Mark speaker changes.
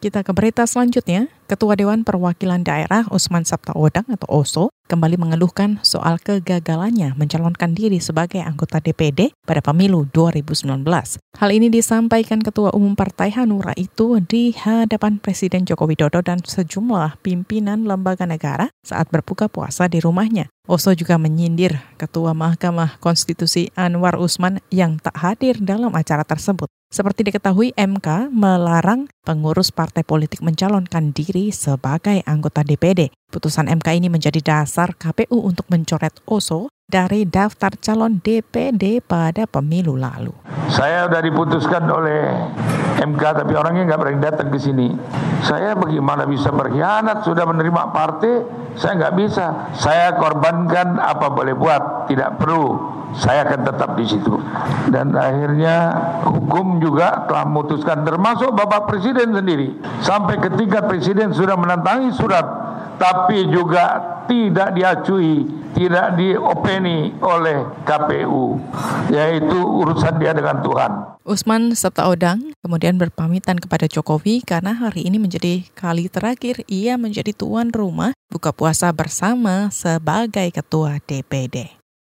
Speaker 1: Kita ke berita selanjutnya. Ketua Dewan Perwakilan Daerah Usman Sabta Odang atau OSO kembali mengeluhkan soal kegagalannya mencalonkan diri sebagai anggota DPD pada pemilu 2019. Hal ini disampaikan Ketua Umum Partai Hanura itu di hadapan Presiden Joko Widodo dan sejumlah pimpinan lembaga negara saat berbuka puasa di rumahnya. Oso juga menyindir Ketua Mahkamah Konstitusi Anwar Usman yang tak hadir dalam acara tersebut. Seperti diketahui, MK melarang pengurus partai politik mencalonkan diri sebagai anggota DPD. Putusan MK ini menjadi dasar KPU untuk mencoret Oso dari daftar calon DPD pada pemilu lalu.
Speaker 2: Saya sudah diputuskan oleh MK tapi orangnya nggak berani datang ke sini. Saya bagaimana bisa berkhianat sudah menerima partai? Saya nggak bisa. Saya korbankan apa boleh buat, tidak perlu saya akan tetap di situ. Dan akhirnya hukum juga telah memutuskan termasuk Bapak Presiden sendiri. Sampai ketika Presiden sudah menantangi surat tapi juga tidak diacui, tidak diopeni oleh KPU, yaitu urusan dia dengan Tuhan.
Speaker 1: Usman serta Odang kemudian berpamitan kepada Jokowi karena hari ini menjadi kali terakhir ia menjadi tuan rumah buka puasa bersama sebagai ketua DPD.